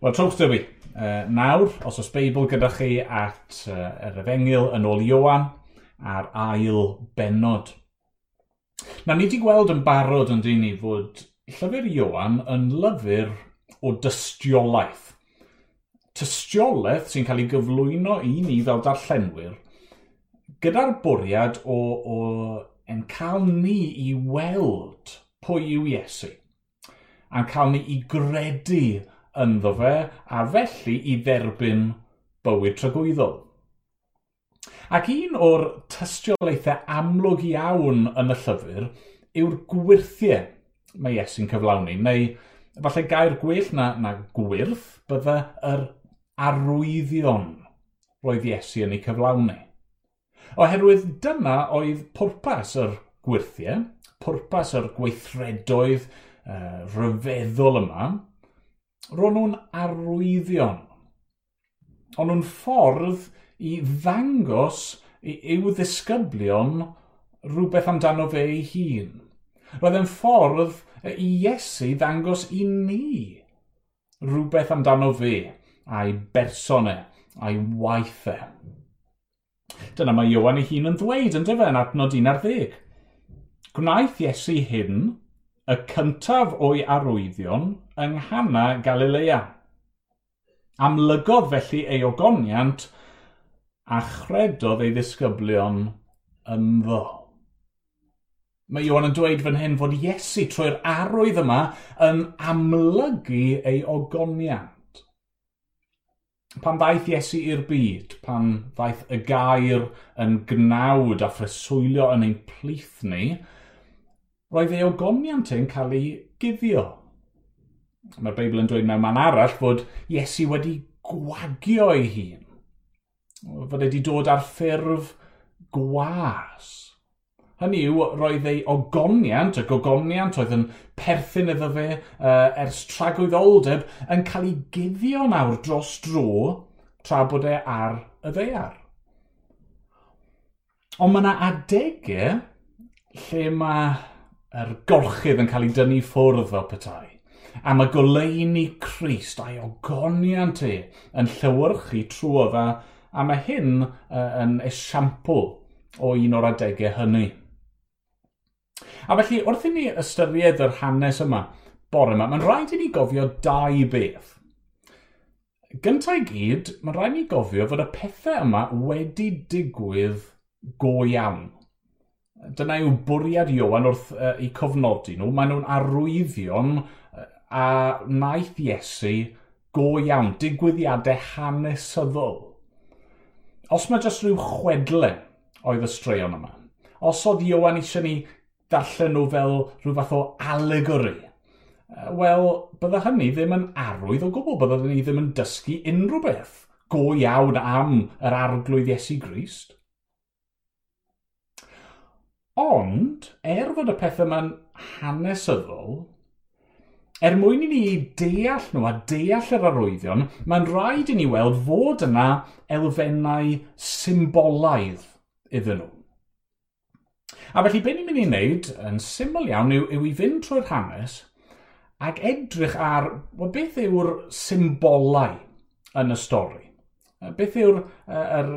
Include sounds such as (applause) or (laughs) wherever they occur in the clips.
Wel, trwch dywi. Uh, nawr, os oes Beibl gyda chi at uh, yr efengil yn ôl Iowan a'r ail benod. Na ni wedi gweld yn barod yn dyn ni fod llyfr Iowan yn lyfr o dystiolaeth. Tystiolaeth sy'n cael ei gyflwyno i ni fel darllenwyr gyda'r bwriad o, o yn cael ni i weld pwy yw Iesu a'n cael ni i gredu ynddo fe a felly i dderbyn bywyd trygwyddol. Ac un o'r tystiolaethau amlwg iawn yn y llyfr yw'r gwirthiau mae Iesu'n cyflawni, neu falle gair gwell na, na gwirth bydde yr arwyddion roedd Iesu yn ei cyflawni. Oherwydd dyna oedd pwrpas yr gwirthiau, pwrpas yr gweithredoedd uh, rhyfeddol yma, ro'n nhw'n arwyddion. Ond nhw'n ffordd i ddangos i'w ddisgyblion rhywbeth amdano fe ei hun. Roedd e'n ffordd e, i Iesu ddangos i ni rhywbeth amdano fe a'i bersonau, a'i waithau. Dyna mae Iowan ei hun yn ddweud yn dyfa yn adnod 11. Gwnaeth Iesu hyn, y cyntaf o'i arwyddion, yng Nghana Galilea. Amlygodd felly ei ogoniant a chredodd ei ddisgyblion ynddo. Mae Iwan yn dweud fan hyn fod Iesu trwy'r arwydd yma yn amlygu ei ogoniant pan ddaeth Iesu i'r byd, pan ddaeth y gair yn gnawd a phreswylio yn ein plith ni, roedd ei ogoniant yn cael ei guddio mae'r Beibl yn dweud mewn man arall bod Iesu wedi gwagio ei hun. Fod e wedi dod ar ffurf gwas. Hynny yw, roedd ei ogoniant, y gogoniant oedd yn perthyn iddo fe uh, ers tragwyddoldeb, yn cael ei guddio nawr dros dro tra bod e ar y ddeiar. Ond mae yna adegau lle mae yr gorchydd yn cael ei dynnu ffwrdd fel petai am y goleuni Christ a'i ogoniant e yn llywyrchu trwy fa, a mae hyn uh, yn esiampl o un o'r adegau hynny. A felly, wrth i ni ystyried yr hanes yma, bore yma, mae'n rhaid i ni gofio dau beth. Gyntaf i gyd, mae'n rhaid i ni gofio fod y pethau yma wedi digwydd go iawn. Dyna yw bwriad Iowan wrth uh, eu cofnodi nhw. Maen nhw'n arwyddion a naeth Iesu go iawn, digwyddiadau hanesyddol. Os mae jyst rhyw chwedle oedd y straeon yma, os oedd Iowan eisiau ni darllen nhw fel rhyw fath o allegory, wel, bydda hynny ddim yn arwydd o gwbl, bydda ni ddim yn dysgu unrhyw beth go iawn am yr arglwydd Iesu Grist. Ond, er fod y pethau yma'n hanesyddol, Er mwyn i ni deall nhw a deall yr arwyddion, mae'n rhaid i ni weld fod yna elfennau symbolaidd iddyn nhw. A felly, be ni'n mynd i wneud yn syml iawn yw, yw i fynd trwy'r hanes ac edrych ar well, beth yw'r symbolau yn y stori. Beth yw'r er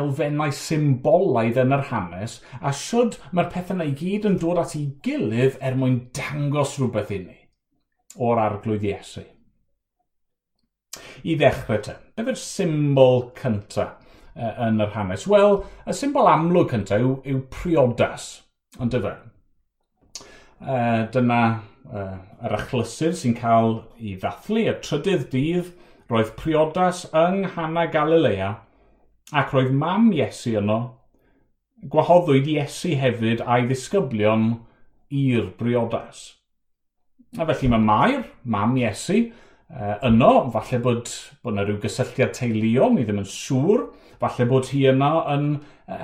elfennau symbolaidd yn yr hanes a siwr mae'r pethau yna i gyd yn dod at ei gilydd er mwyn dangos rhywbeth i ni o'r arglwydd Iesu. I ddechrau te, beth yw'r symbol cyntaf yn yr hanes? Wel, y symbol amlwg cyntaf yw, yw priodas, ond dyfa. Uh, dyna uh, yr achlysur sy'n cael ei ddathlu, y trydydd dydd, roedd priodas yng Nghana Galilea ac roedd mam Iesu yno gwahoddwyd Iesu hefyd a'i ddisgyblion i'r briodas. A felly mae Mair, mam Iesu, uh, yno, falle bod, bod yna rhyw gysylltiad teuluol, ni ddim yn siŵr, falle bod hi yno yn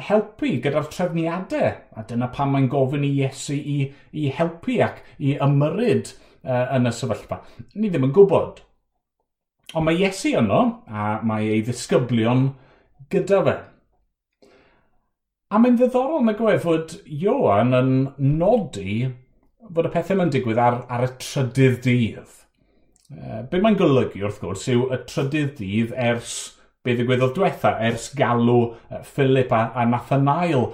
helpu gyda'r trefniadau. A dyna pam mae'n gofyn i Iesu i, i helpu ac i ymyryd uh, yn y sefyllfa. Ni ddim yn gwybod. Ond mae Iesu yno a mae ei ddisgyblion gyda fe. A mae'n ddiddorol na gwe fod Ioan yn nodi fod y pethau mae'n digwydd ar, ar y trydydd dydd. Uh, be mae'n golygu wrth gwrs yw y trydydd dydd ers be ddigwyddodd diwetha, ers galw uh, Philip a, a Nathanael.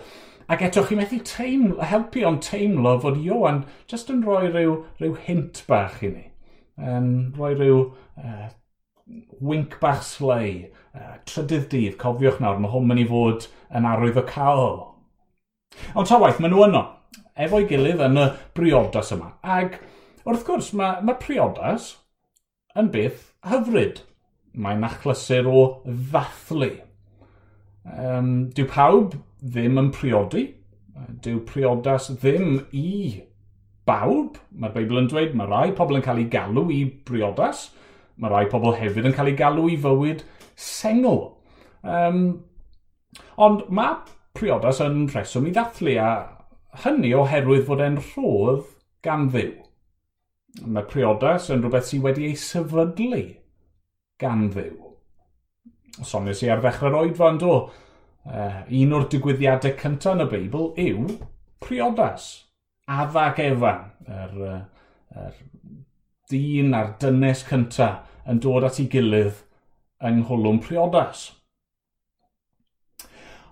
Ac eto chi methu teimlo, helpu ond teimlo fod Iwan just yn rhoi rhyw, rhyw hint bach i ni. Um, rhoi rhyw uh, wink bach slei. Uh, trydydd dydd, cofiwch nawr, mae hwn mynd i fod yn arwydd o cael. Ond ta waith, maen nhw yno efo'i gilydd yn y briodas yma. Ac wrth gwrs, mae, mae priodas yn beth hyfryd. Mae'n achlysur o ddathlu. Um, dyw pawb ddim yn priodi. Dyw priodas ddim i bawb. Mae'r Beibl yn dweud, mae rai pobl yn cael ei galw i briodas. Mae rai pobl hefyd yn cael ei galw i fywyd sengl. Um, ond mae priodas yn rheswm i ddathlu a hynny oherwydd fod e'n rhodd gan ddiw. Mae priodas yn rhywbeth sydd wedi ei sefydlu gan ddiw. Sonis i ar ddechrau'r oedfa yn do, uh, un o'r digwyddiadau cyntaf yn y Beibl yw priodas. Addag Efan, yr, yr dyn a'r dynes cyntaf yn dod at ei gilydd yng Ngholwm Priodas.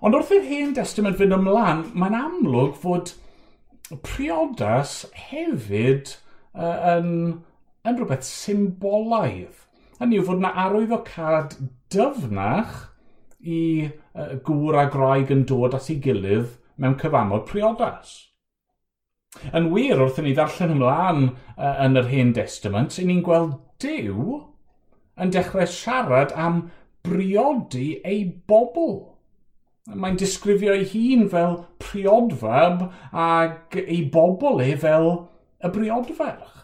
Ond wrth i'r hen testament fynd ymlaen, mae'n amlwg fod priodas hefyd uh, yn, yn rhywbeth symbolaidd. Hynny yw fod yna arwyddocad dyfnach i uh, gŵr a graig yn dod at ei gilydd mewn cyfamod priodas. Yn wir wrth i ni ddarllen ymlaen uh, yn yr hen testament, i ni'n gweld Dyw yn dechrau siarad am briodi ei bobl mae'n disgrifio ei hun fel priodferb ac ei bobl e fel y briodferch.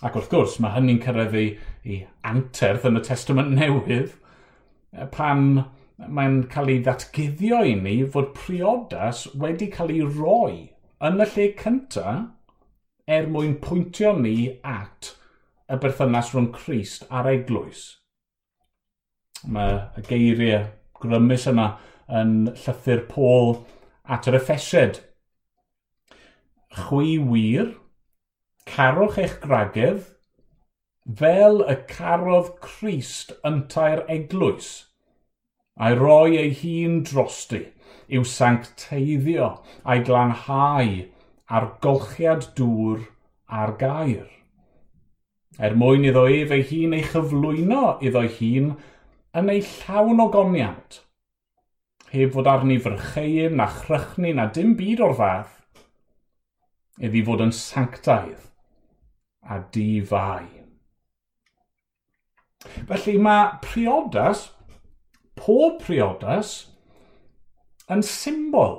Ac wrth gwrs, mae hynny'n cyrraedd ei, ei anterth yn y testament newydd e, pan mae'n cael ei ddatgyddio i ni fod priodas wedi cael ei roi yn y lle cyntaf er mwyn pwyntio ni at y berthynas rhwng Christ a'r Eglwys. Mae y geiriau grymus yma yn llythyr Pôl at yr effesed. Chwi wir, carwch eich gragedd, fel y carodd Crist yntau'r eglwys, a'i roi ei hun drosti i'w sancteiddio a'i glanhau ar golchiad dŵr a'r gair. Er mwyn iddo ef ei hun ei chyflwyno iddo'i hun yn ei llawn o goniant, heb fod arni fyrchein na chrychni na dim byd o'r fath, iddi fod yn sanctaidd a di fai. Felly mae priodas, pob priodas, yn symbol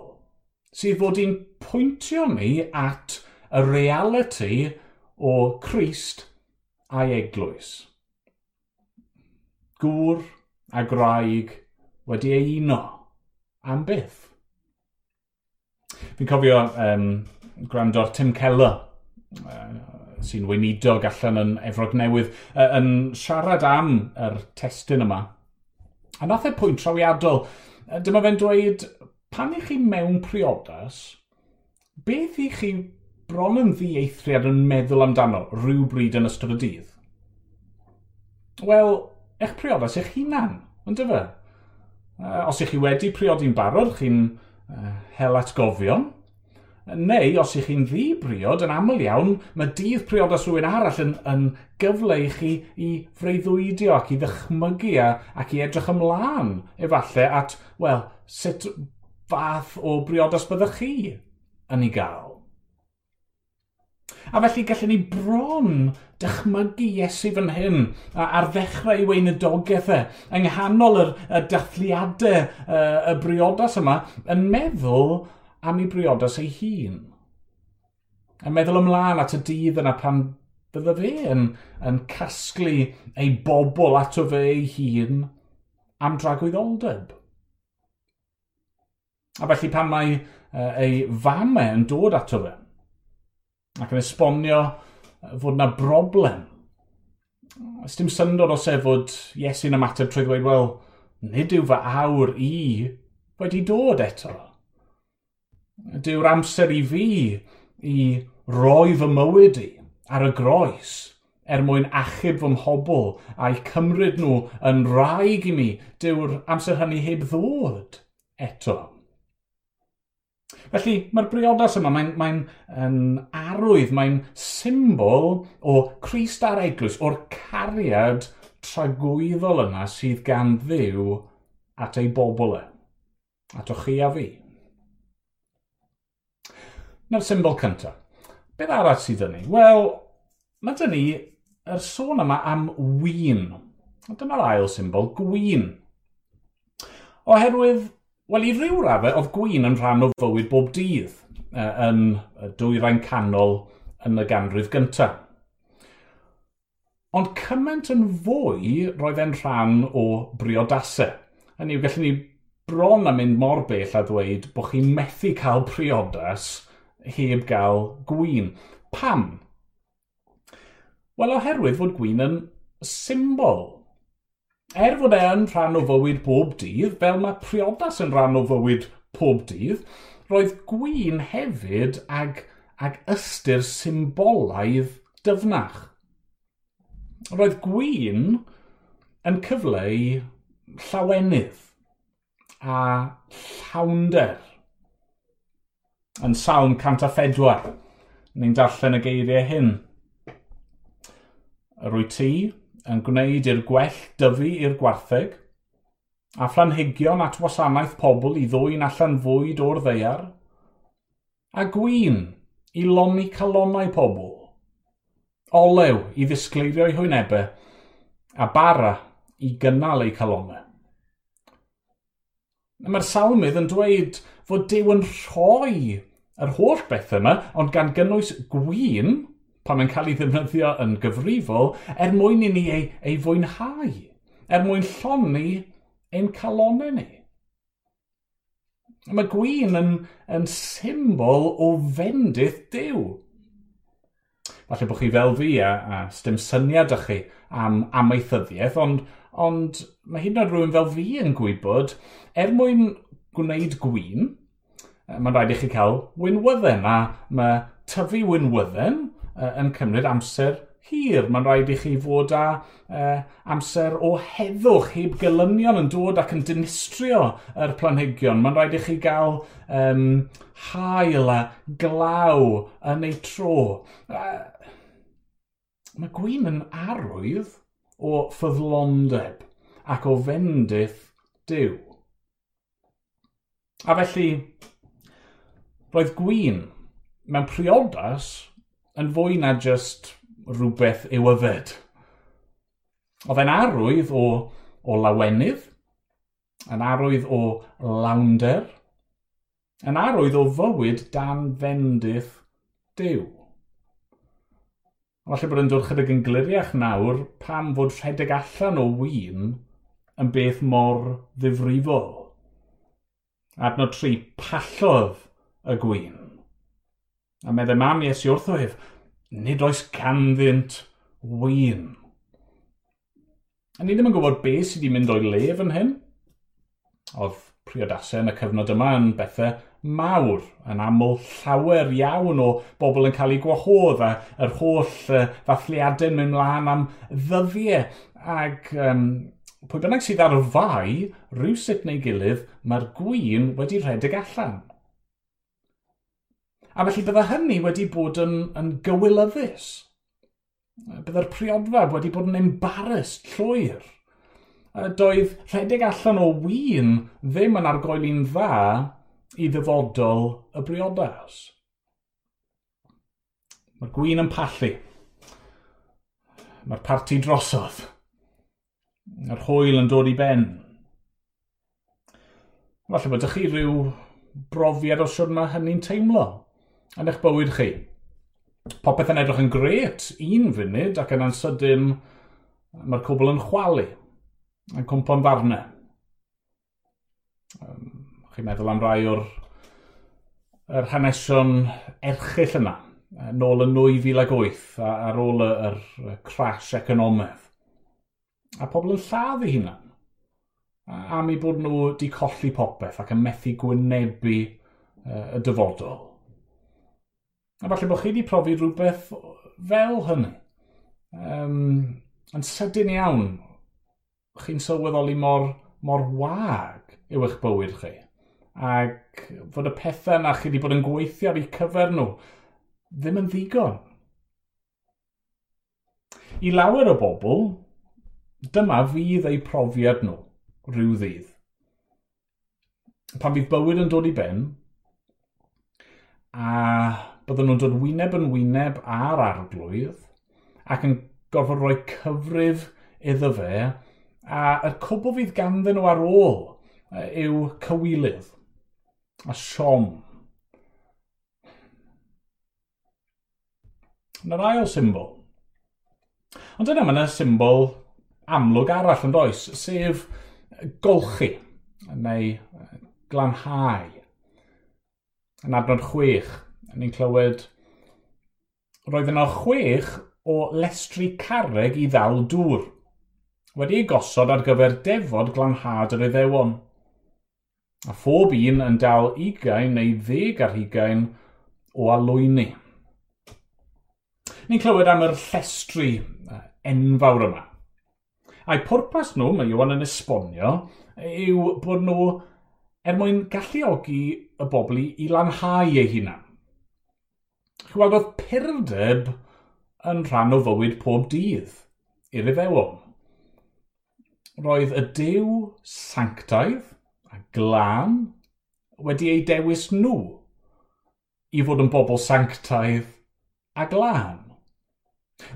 sydd fod i'n pwyntio ni at y reality o Christ a'i eglwys. Gŵr, a graig wedi ei uno am byth. Fi'n cofio um, gwrando'r Tim Keller, uh, sy'n weinidog allan yn Efrog Newydd, uh, yn siarad am yr testyn yma. A nath e pwynt trawiadol, dyma fe'n dweud, pan i chi mewn priodas, beth i chi bron yn ddieithriad yn meddwl amdano rhywbryd yn ystod y dydd? Wel, eich priodas eich hunan, yn dyfa. Uh, os ych chi wedi priodi'n barod, chi'n uh, hel atgofion, neu os ych chi'n ddi briod, yn aml iawn, mae dydd priodas rhywun arall yn, yn gyfle i chi i freuddwydio ac i ddychmygu a, ac i edrych ymlaen, efallai, at, wel, sut fath o briodas byddwch chi yn ei gael. A felly gallwn ni bron dychmygu Iesu fan hyn ar ddechrau ei weinidogaeth e, yng nghanol yr, y dathliadau y briodas yma, yn meddwl am ei briodas ei hun. Yn meddwl ymlaen at y dydd yna pan bydde fe yn, yn casglu ei bobl ato fe ei hun am dragwyddoldeb. A felly pan mae uh, ei famau e yn dod ato fe, ac yn esbonio fod yna broblem. Os dim syndod os e fod Iesu'n ymateb trwy ddweud, wel, nid yw fy awr i wedi dod eto. Dyw'r amser i fi i roi fy mywyd i ar y groes er mwyn achub fy mhobl a'i cymryd nhw yn rhaeg i mi. Dyw'r amser hynny heb ddod eto. Felly, mae'r briodas yma, mae'n mae arwydd, mae'n symbol o Christ a'r Eglwys, o'r cariad tragwyddol yna sydd gan ddiw at ei bobl e. At o chi a fi. Na'r symbol cyntaf. Beth arall sydd yn ni? Wel, mae dyn ni yr sôn yma am wyn. Dyna'r ail symbol, gwyn. Oherwydd Wel, i ryw raddau, oedd gwyn yn rhan o fywyd bob dydd uh, yn y dwyrain canol yn y ganrif gyntaf. Ond cymaint yn fwy roedd e'n rhan o briodasau. Hynny yw, gallwn ni bron am mynd mor bell a ddweud bod chi'n methu cael priodas heb gael gwyn. Pam? Wel, oherwydd fod gwyn yn symbol er fod e yn rhan o fywyd pob dydd, fel mae priodas yn rhan o fywyd pob dydd, roedd gwyn hefyd ag, ag ystyr symbolaidd dyfnach. Roedd gwyn yn cyfleu llawenydd a llawnder yn sawn 104. Ni'n darllen y geiriau hyn. Rwy ti, yn gwneud i'r gwell dyfu i'r gwartheg, a phlanhigion at wasanaeth pobl i ddwy'n allan fwyd o'r ddeiar, a gwyn i lomi calonau pobl, olew i ddisgleirio eu hwynebau, a bara i gynnal eu calonau. Mae'r salmydd yn dweud fod Dyw yn rhoi yr holl beth yma, ond gan gynnwys gwyn, pan mae'n cael ei ddefnyddio yn gyfrifol er mwyn i ni ei, ei fwynhau, er mwyn lloni ein calonau ni. Mae gwyn yn, yn symbol o fendith Dyw. Falle bod chi fel fi a, a stym syniad ych chi am amaethyddiaeth, ond, ond mae hyd yn oed rhywun fel fi yn gwybod, er mwyn gwneud gwyn, mae'n rhaid i chi cael wynwydden, a mae tyfu wynwydden uh, yn cymryd amser hir. Mae'n rhaid i chi fod â uh, amser o heddwch heb gylynion yn dod ac yn dinistrio yr planhigion. Mae'n rhaid i chi gael um, hael a glaw yn ei tro. Uh, mae gwyn yn arwydd o ffyddlondeb ac o fendith diw. A felly, roedd gwyn mewn priodas yn fwy na just rhywbeth i'w yfed. Oedd e'n arwydd o, o lawenydd, yn arwydd o lawnder, yn arwydd o fywyd dan fendith diw. Falle bod yn dod chydig yn gliriach nawr pam fod rhedeg allan o wyn yn beth mor ddifrifol. Adnod tri, pallodd y gwyn. A meddai mam Iesu wrtho ef, nid oes canddynt wyn. A ni ddim yn gwybod beth sydd wedi mynd o'i lef yn hyn. Oedd priodasau yn y cyfnod yma yn bethau mawr, yn aml llawer iawn o bobl yn cael eu gwahodd a yr holl uh, ddathliadau yn mynd mlaen am ddyddiau. Ac um, pwy bynnag sydd ar y fai, rhywsut neu gilydd, mae'r gwyn wedi rhedeg allan. A felly bydde hynny wedi bod yn, yn gywilyddus. Bydde'r priodfa wedi bod yn embarrassed llwyr. Doedd rhedeg allan o wyn ddim yn argoeli'n dda i ddyfodol y briodas. Mae'r gwyn yn pallu. Mae'r parti drosodd. Mae'r hwyl yn dod i ben. Falle bod ych chi rhyw brofiad o siwr mae hynny'n teimlo yn eich bywyd chi. Popeth yn edrych yn gret un funud ac yn ansydyn mae'r cwbl yn chwalu, yn cwmpo'n farnau. Um, chi'n meddwl am rai o'r yr hanesion erchill yna, nôl yn 2008 ar ôl yr crash economaidd. A pobl yn lladd eu hunan am eu bod nhw wedi colli popeth ac yn methu gwynebu uh, y dyfodol. A falle bod chi wedi profi rhywbeth fel hynny. Um, yn sydyn iawn, chi'n sylweddoli mor, mor wag yw eich bywyd chi. Ac fod y pethau na chi wedi bod yn gweithio ar eu cyfer nhw ddim yn ddigon. I lawer o bobl, dyma fydd eu profiad nhw rhyw ddydd. Pan fydd bywyd yn dod i ben, a byddwn nhw'n dod wyneb yn wyneb ar arglwydd ac yn gorfod rhoi cyfrif iddo fe a y cwbl fydd ganddyn nhw ar ôl yw cywilydd a siom. Yn yr ail symbol. Ond yna mae'n symbol amlwg arall yn does, sef golchi neu glanhau. Yn adnod chwech, ni'n clywed, roedd yno chwech o lestri carreg i ddal dŵr, wedi ei gosod ar gyfer defod glanhad yr iddewon. A phob un yn dal 20 neu 10 ar 20 o alwyni. Ni'n clywed am yr llestri enfawr yma. A'i pwrpas nhw, mae Iwan yn esbonio, yw bod nhw er mwyn galluogi y bobl i lanhau eu hunan. Wel, oedd purdeb yn rhan o fywyd pob dydd i'r Ifewon. Roedd y dew sanctaidd a glân wedi ei dewis nhw i fod yn bobl sanctaidd a glân.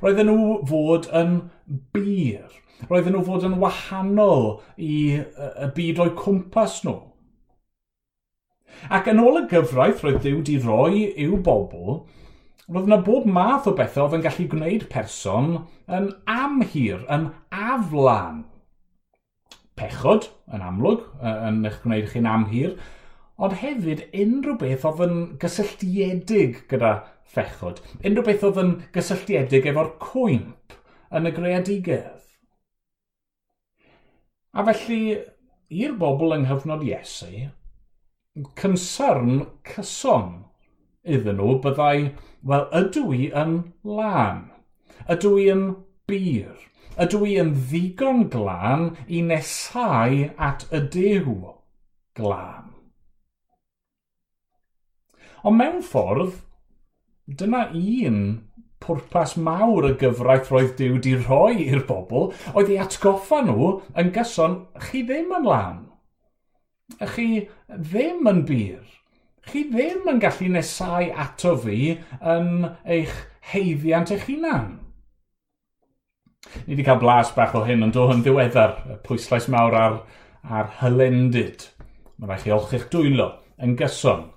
Roedden nhw fod yn bir. Roedden nhw fod yn wahanol i y byd o'i cwmpas nhw. Ac yn ôl y gyfraith roedd Dyw di roi i'w bobl, roedd yna bob math o bethau oedd yn gallu gwneud person yn amhir, yn aflan. Pechod, yn amlwg, yn eich gwneud chi'n amhir, ond hefyd unrhyw beth oedd yn gysylltiedig gyda phechod. Unrhyw beth oedd yn gysylltiedig efo'r cwymp yn y greadigedd. A felly, i'r bobl yng nghyfnod Iesu, concern cyson iddyn nhw byddai, wel, ydw i yn lan? Ydw i yn bir? Ydw i yn ddigon glân i nesau at y dew glân? Ond mewn ffordd, dyna un pwrpas mawr y gyfraith roedd Dyw di roi i'r bobl oedd ei atgoffa nhw yn gyson chi ddim yn lan. Ych chi ddim yn bir chi ddim yn gallu nesau ato fi yn eich heiddiant eich hunan. Ni wedi cael blas bach o hyn, ond o yn ddiweddar, y pwyslais mawr ar, ar hylendid. Mae rhaid chi olchi'ch dwylo yn gyson,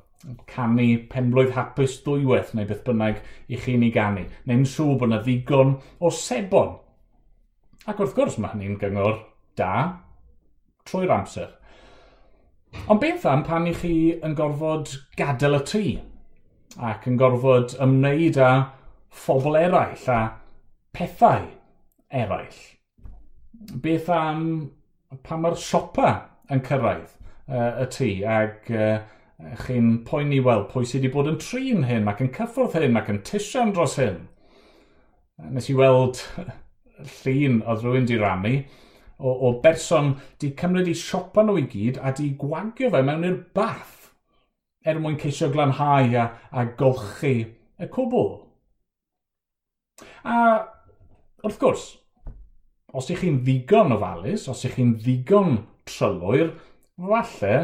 canu penblwydd hapus dwywaith neu beth bynnag i chi'n ei ganu, neu'n siŵr bod yna ddigon o sebon. Ac wrth gwrs mae hynny'n gyngor da trwy'r amser. Ond beth am pan i chi yn gorfod gadael y tŷ ac yn gorfod ymwneud â phobl eraill a pethau eraill? Beth am pan mae'r siopa yn cyrraedd uh, y tŷ ac uh, chi'n poeni weld pwy sydd wedi bod yn trin hyn ac yn cyffwrdd hyn ac yn tisian dros hyn? Nes i weld (laughs) llun oedd rhywun di rannu o, o berson di cymryd i siopa nhw i gyd a di gwagio fe mewn i'r bath er mwyn ceisio glanhau a, a golchi y cwbl. A wrth gwrs, os ych chi'n ddigon ofalus, os ych chi'n ddigon trylwyr, falle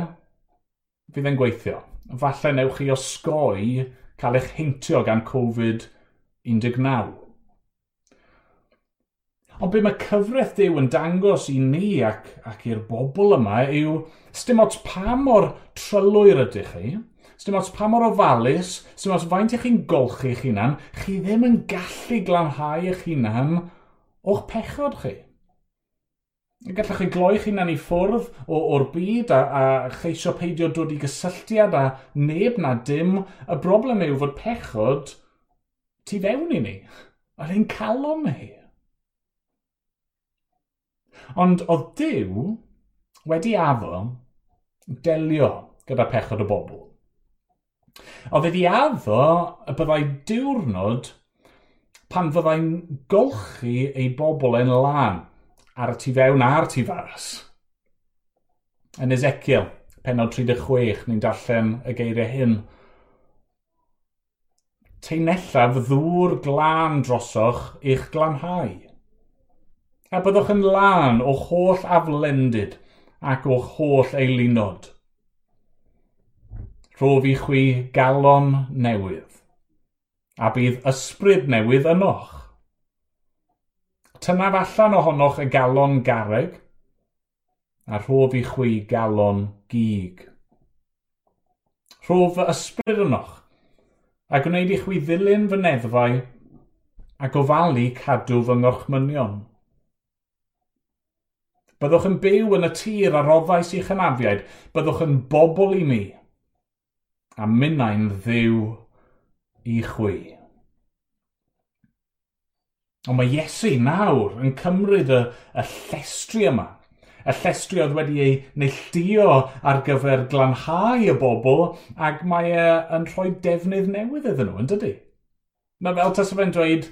fydd e'n gweithio. Falle newch chi osgoi cael eich heintio gan Covid-19. Ond be mae cyfraith Dyw yn dangos i ni ac, ac i'r bobl yma yw stym ots pa mor trylwyr ydych chi, stym ots pa mor ofalus, stym ots faint ych chi'n golchi eich hunan, chi ddim yn gallu glanhau eich hunan o'ch pechod chi. Gallwch chi gloi eich hunan i ffwrdd o, o'r byd a, a cheisio peidio dod i gysylltiad a neb na dim, y broblem yw fod pechod tu fewn i ni. Yr ein calon ni. Ond oedd Dyw wedi afo delio gyda pechod y bobl. Oedd wedi afo y byddai diwrnod pan fyddai'n golchi ei bobl yn lan ar y tu fewn a'r tu faras. Yn Ezekiel, penod 36, ni'n darllen y geiriau hyn. Teunellaf ddŵr glân drosoch i'ch glanhau a byddwch yn lân o holl aflendid ac o holl eilinod. Rhof i chwi galon newydd, a bydd ysbryd newydd ynoch. Tynaf allan ohonoch y galon garreg, a rhof i chwi galon gig. Rhof y ysbryd ynoch, a gwneud i chwi ddilyn fy neddfau, a gofalu cadw fy ngorchmynion Byddwch yn byw yn y tir ar roddais i'ch hynafiaid. Byddwch yn bobl i mi. A minnau'n ddiw i chwi. Ond mae Iesu nawr yn cymryd y, y llestri yma. Y llestri oedd wedi ei neilltio ar gyfer glanhau y bobl ac mae e yn rhoi defnydd newydd iddyn nhw, yn dydy? Mae fel tas o fe'n dweud,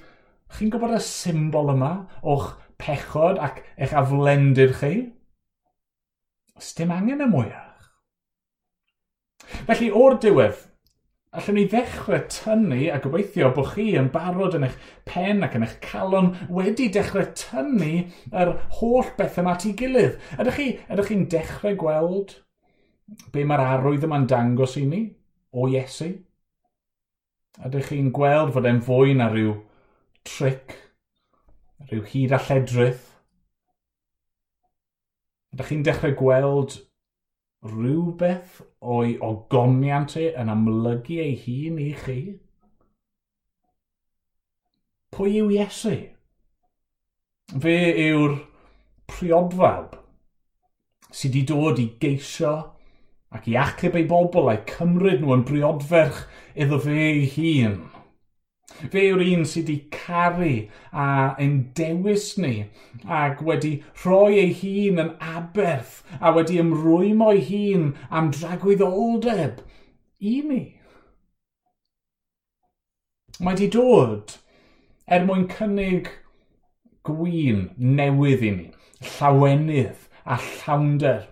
chi'n gwybod y symbol yma o'ch pechod ac eich aflendir chi, os dim angen y mwyach. Felly, o'r diwedd, allwn ni ddechrau tynnu a gobeithio bod chi yn barod yn eich pen ac yn eich calon wedi dechrau tynnu yr holl beth yma at ei gilydd. Ydych chi'n chi, ydych chi dechrau gweld be mae'r arwydd yma'n dangos i ni o Iesu? Ydych chi'n gweld fod e'n fwy na rhyw tric rhyw hyd a lledrith. Ydych chi'n dechrau gweld rhywbeth o'i ogoniant e yn amlygu ei hun i chi? Pwy yw Iesu? Fe yw'r priodfawb sydd wedi dod i geisio ac i achub ei bobl a'i cymryd nhw yn briodferch iddo fe ei hun. Fe yw'r un sydd wedi caru a ein dewis ni ac wedi rhoi ei hun yn aberth a wedi ymrwymo ei hun am dragwyddoldeb i mi. Mae wedi dod er mwyn cynnig gwyn newydd i ni, llawenydd a llawnder,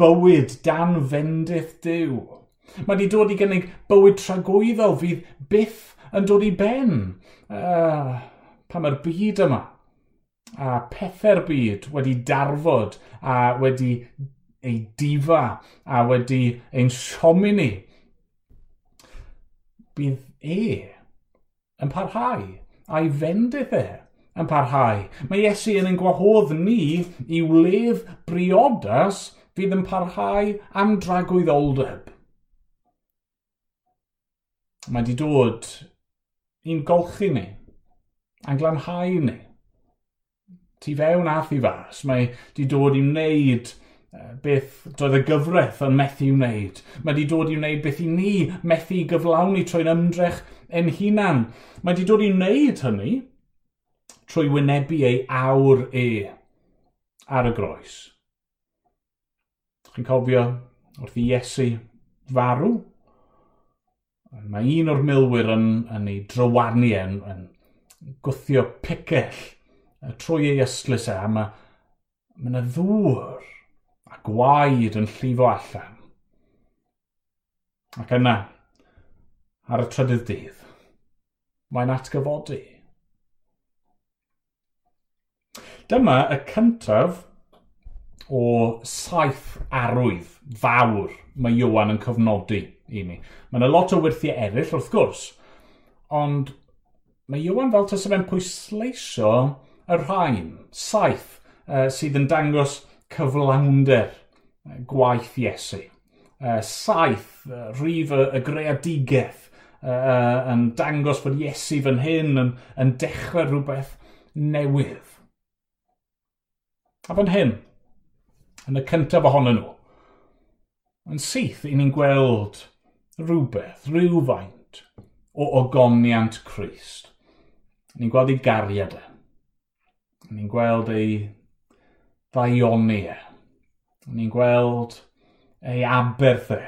bywyd dan fendith diw. Mae wedi dod i gynnig bywyd tragwyddol fydd byth yn dod i ben uh, pa mae'r byd yma a pethau'r byd wedi darfod a wedi ei difa a wedi ein siomi ni, bydd e yn parhau a'i fendydd e yn parhau. Mae Iesu yn ein gwahodd ni i wledd briodas fydd yn parhau am dragwyddoldeb. Mae wedi dod i'n golchi ni, a'n glanhau ni. Tu fewn a thu fas, mae di dod i wneud e, beth doedd y gyfraith yn methu wneud. Mae di dod i wneud beth i ni methu gyflawni trwy'n ymdrech yn hunan. Mae di dod i wneud hynny trwy wynebu ei awr e ar y groes. Chi'n cofio wrth i Iesu farw Mae un o'r milwyr yn, yn ei drywanu yn, yn gwthio picell trwy ei ystlys e, a mae ma yna ddŵr a gwaed yn llifo allan. Ac yna, ar y trydydd dydd, mae'n atgyfodi. Dyma y cyntaf o saith arwydd fawr mae Iwan yn cofnodi i mi. Mae yna lot o wirthiau eraill wrth gwrs, ond mae Iwan fel tas yma'n pwysleisio y rhain, saith, uh, sydd yn dangos cyflawnder gwaith Iesu. Uh, saith, uh, rhif y, y greadigaeth, uh, yn dangos bod Iesu fan hyn yn, yn dechrau rhywbeth newydd. A fan hyn, yn y cyntaf ohonyn nhw, yn syth i ni'n gweld rhywbeth, rhywfaint o ogoniant Christ. Ni'n gweld ei gariad e. Ni'n gweld ei ddaioni e. Ni'n gweld ei aberth e.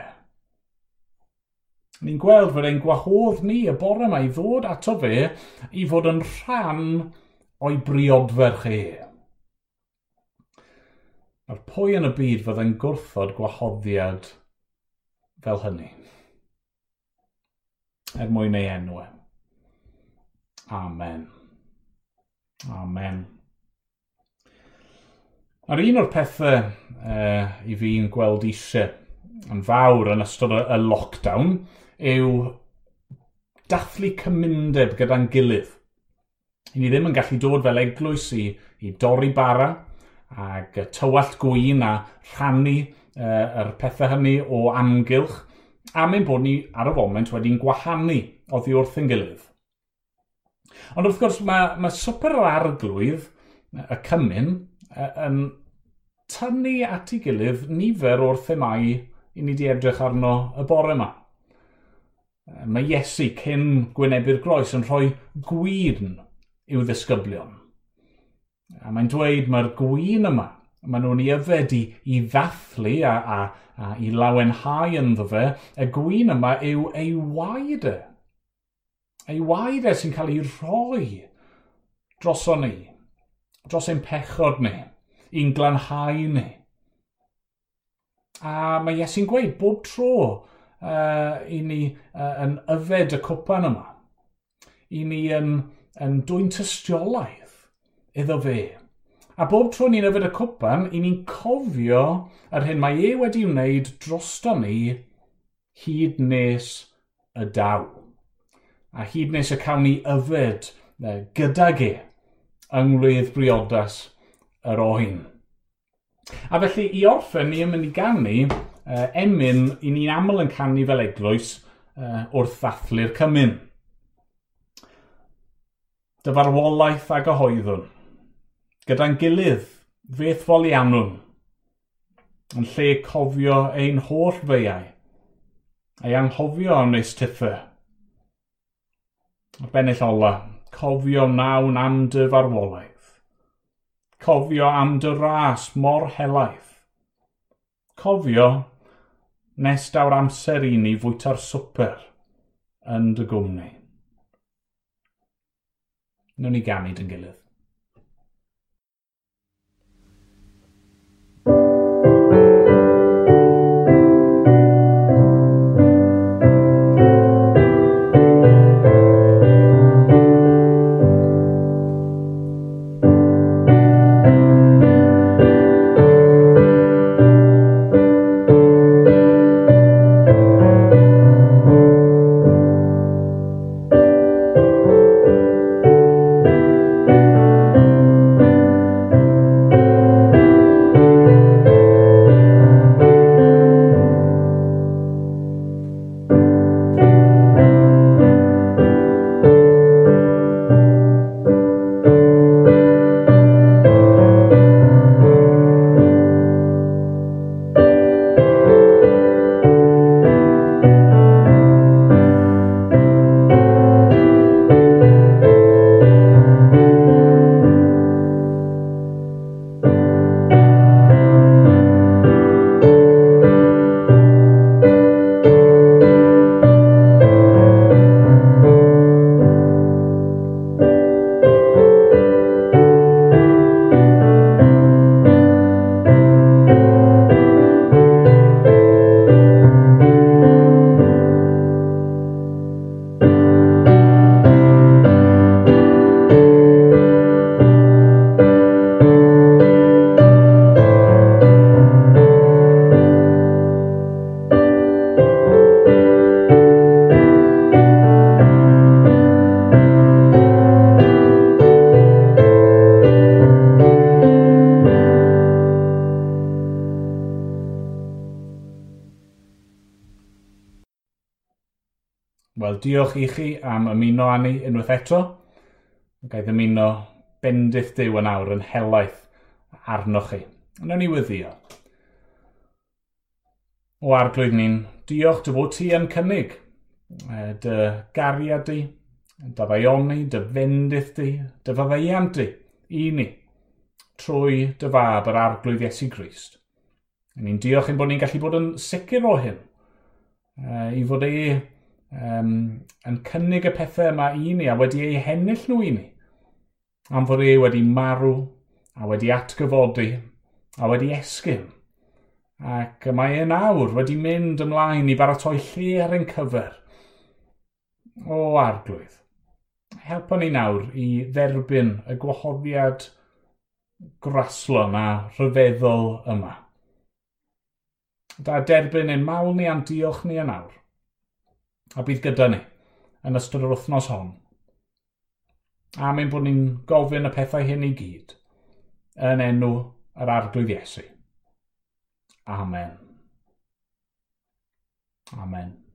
Ni'n gweld fod e'n gwahodd ni y bore mae i ddod ato fe i fod yn rhan o'i briodferch e. Mae'r pwy yn y byd fydd yn gwrthod gwahoddiad fel hynny er mwyn ei enw. Amen. Amen. Ar un o'r pethau uh, i fi'n gweld eisiau yn fawr yn ystod y lockdown yw dathlu cymundeb gyda'n gilydd. I ni ddim yn gallu dod fel eglwys i, i dorri bara ac tywallt gwyn a rhannu uh, er, yr pethau hynny o amgylch a ein bod ni ar y foment wedi'n gwahanu oddi wrth yn gilydd. Ond wrth gwrs mae, mae swper yr arglwydd, y cymun, yn tynnu at ei gilydd nifer o'r themau i ni wedi edrych arno y bore yma. Mae Iesu cyn Gwynebu'r Groes yn rhoi gwyn i'w ddisgyblion. A mae'n dweud mae'r gwyn yma maen nhw'n ei yfed i, i ddathlu a, a, a i lawenhau ynddo fe, y gwyn yma yw ei waed e. Ei waed e sy'n cael ei rhoi dros o ni, dros ein pechod ni, i'n glanhau ni. A mae Iesu'n gweud bob tro uh, i ni uh, yn yfed y cwpan yma, i ni yn, yn dwy'n tystiolaeth iddo fe A bob tro ni'n yfed y cwpan, i ni'n cofio yr hyn mae e wedi wneud drosto ni hyd nes y daw. A hyd nes y cawn ni yfed gydag e yng ngwledd briodas yr oen. A felly i orffen ni yn mynd i gannu uh, emyn i ni'n aml yn canu fel eglwys uh, wrth ddathlu'r cymyn. Dyfarwolaeth a gyhoeddwn gyda'n gilydd fethfol iawnwn, yn lle cofio ein holl feiau, a'i anghofio am neis tiffau. Ar bennill ola, cofio nawn am dy farwolaeth, cofio am dy ras mor helaeth, cofio nes daw'r amser i ni fwyta'r swper yn dy gwmni. Nw'n ni ganu dy'n gilydd. diolch i chi am ymuno â ni unwaith eto. Gaeth ymuno bendith Dyw yn awr yn helaeth arnoch chi. Yna ni wyddio. O arglwydd ni'n diolch dy fod ti yn cynnig e, dy gariad di, dy ddaioni, dy fendith di, dy fyddeiant di i ni trwy dy fab yr arglwydd Iesu Grist. Ni'n diolch ein bod ni'n gallu bod yn sicr o hyn, e, i fod e um, yn cynnig y pethau yma i ni a wedi ei hennill nhw i ni. Am fod e wedi marw a wedi atgyfodi a wedi esgyn. Ac mae e nawr wedi mynd ymlaen i baratoi lle ar ein cyfer. O arglwydd, Helpa ni nawr i dderbyn y gwahoddiad graslon a rhyfeddol yma. Da derbyn ein mawl ni a'n diolch ni e yn awr a bydd gyda ni yn ystod yr wythnos hon. A mae'n bod ni'n gofyn y pethau hyn i gyd yn enw yr arglwydd Iesu. Amen. Amen.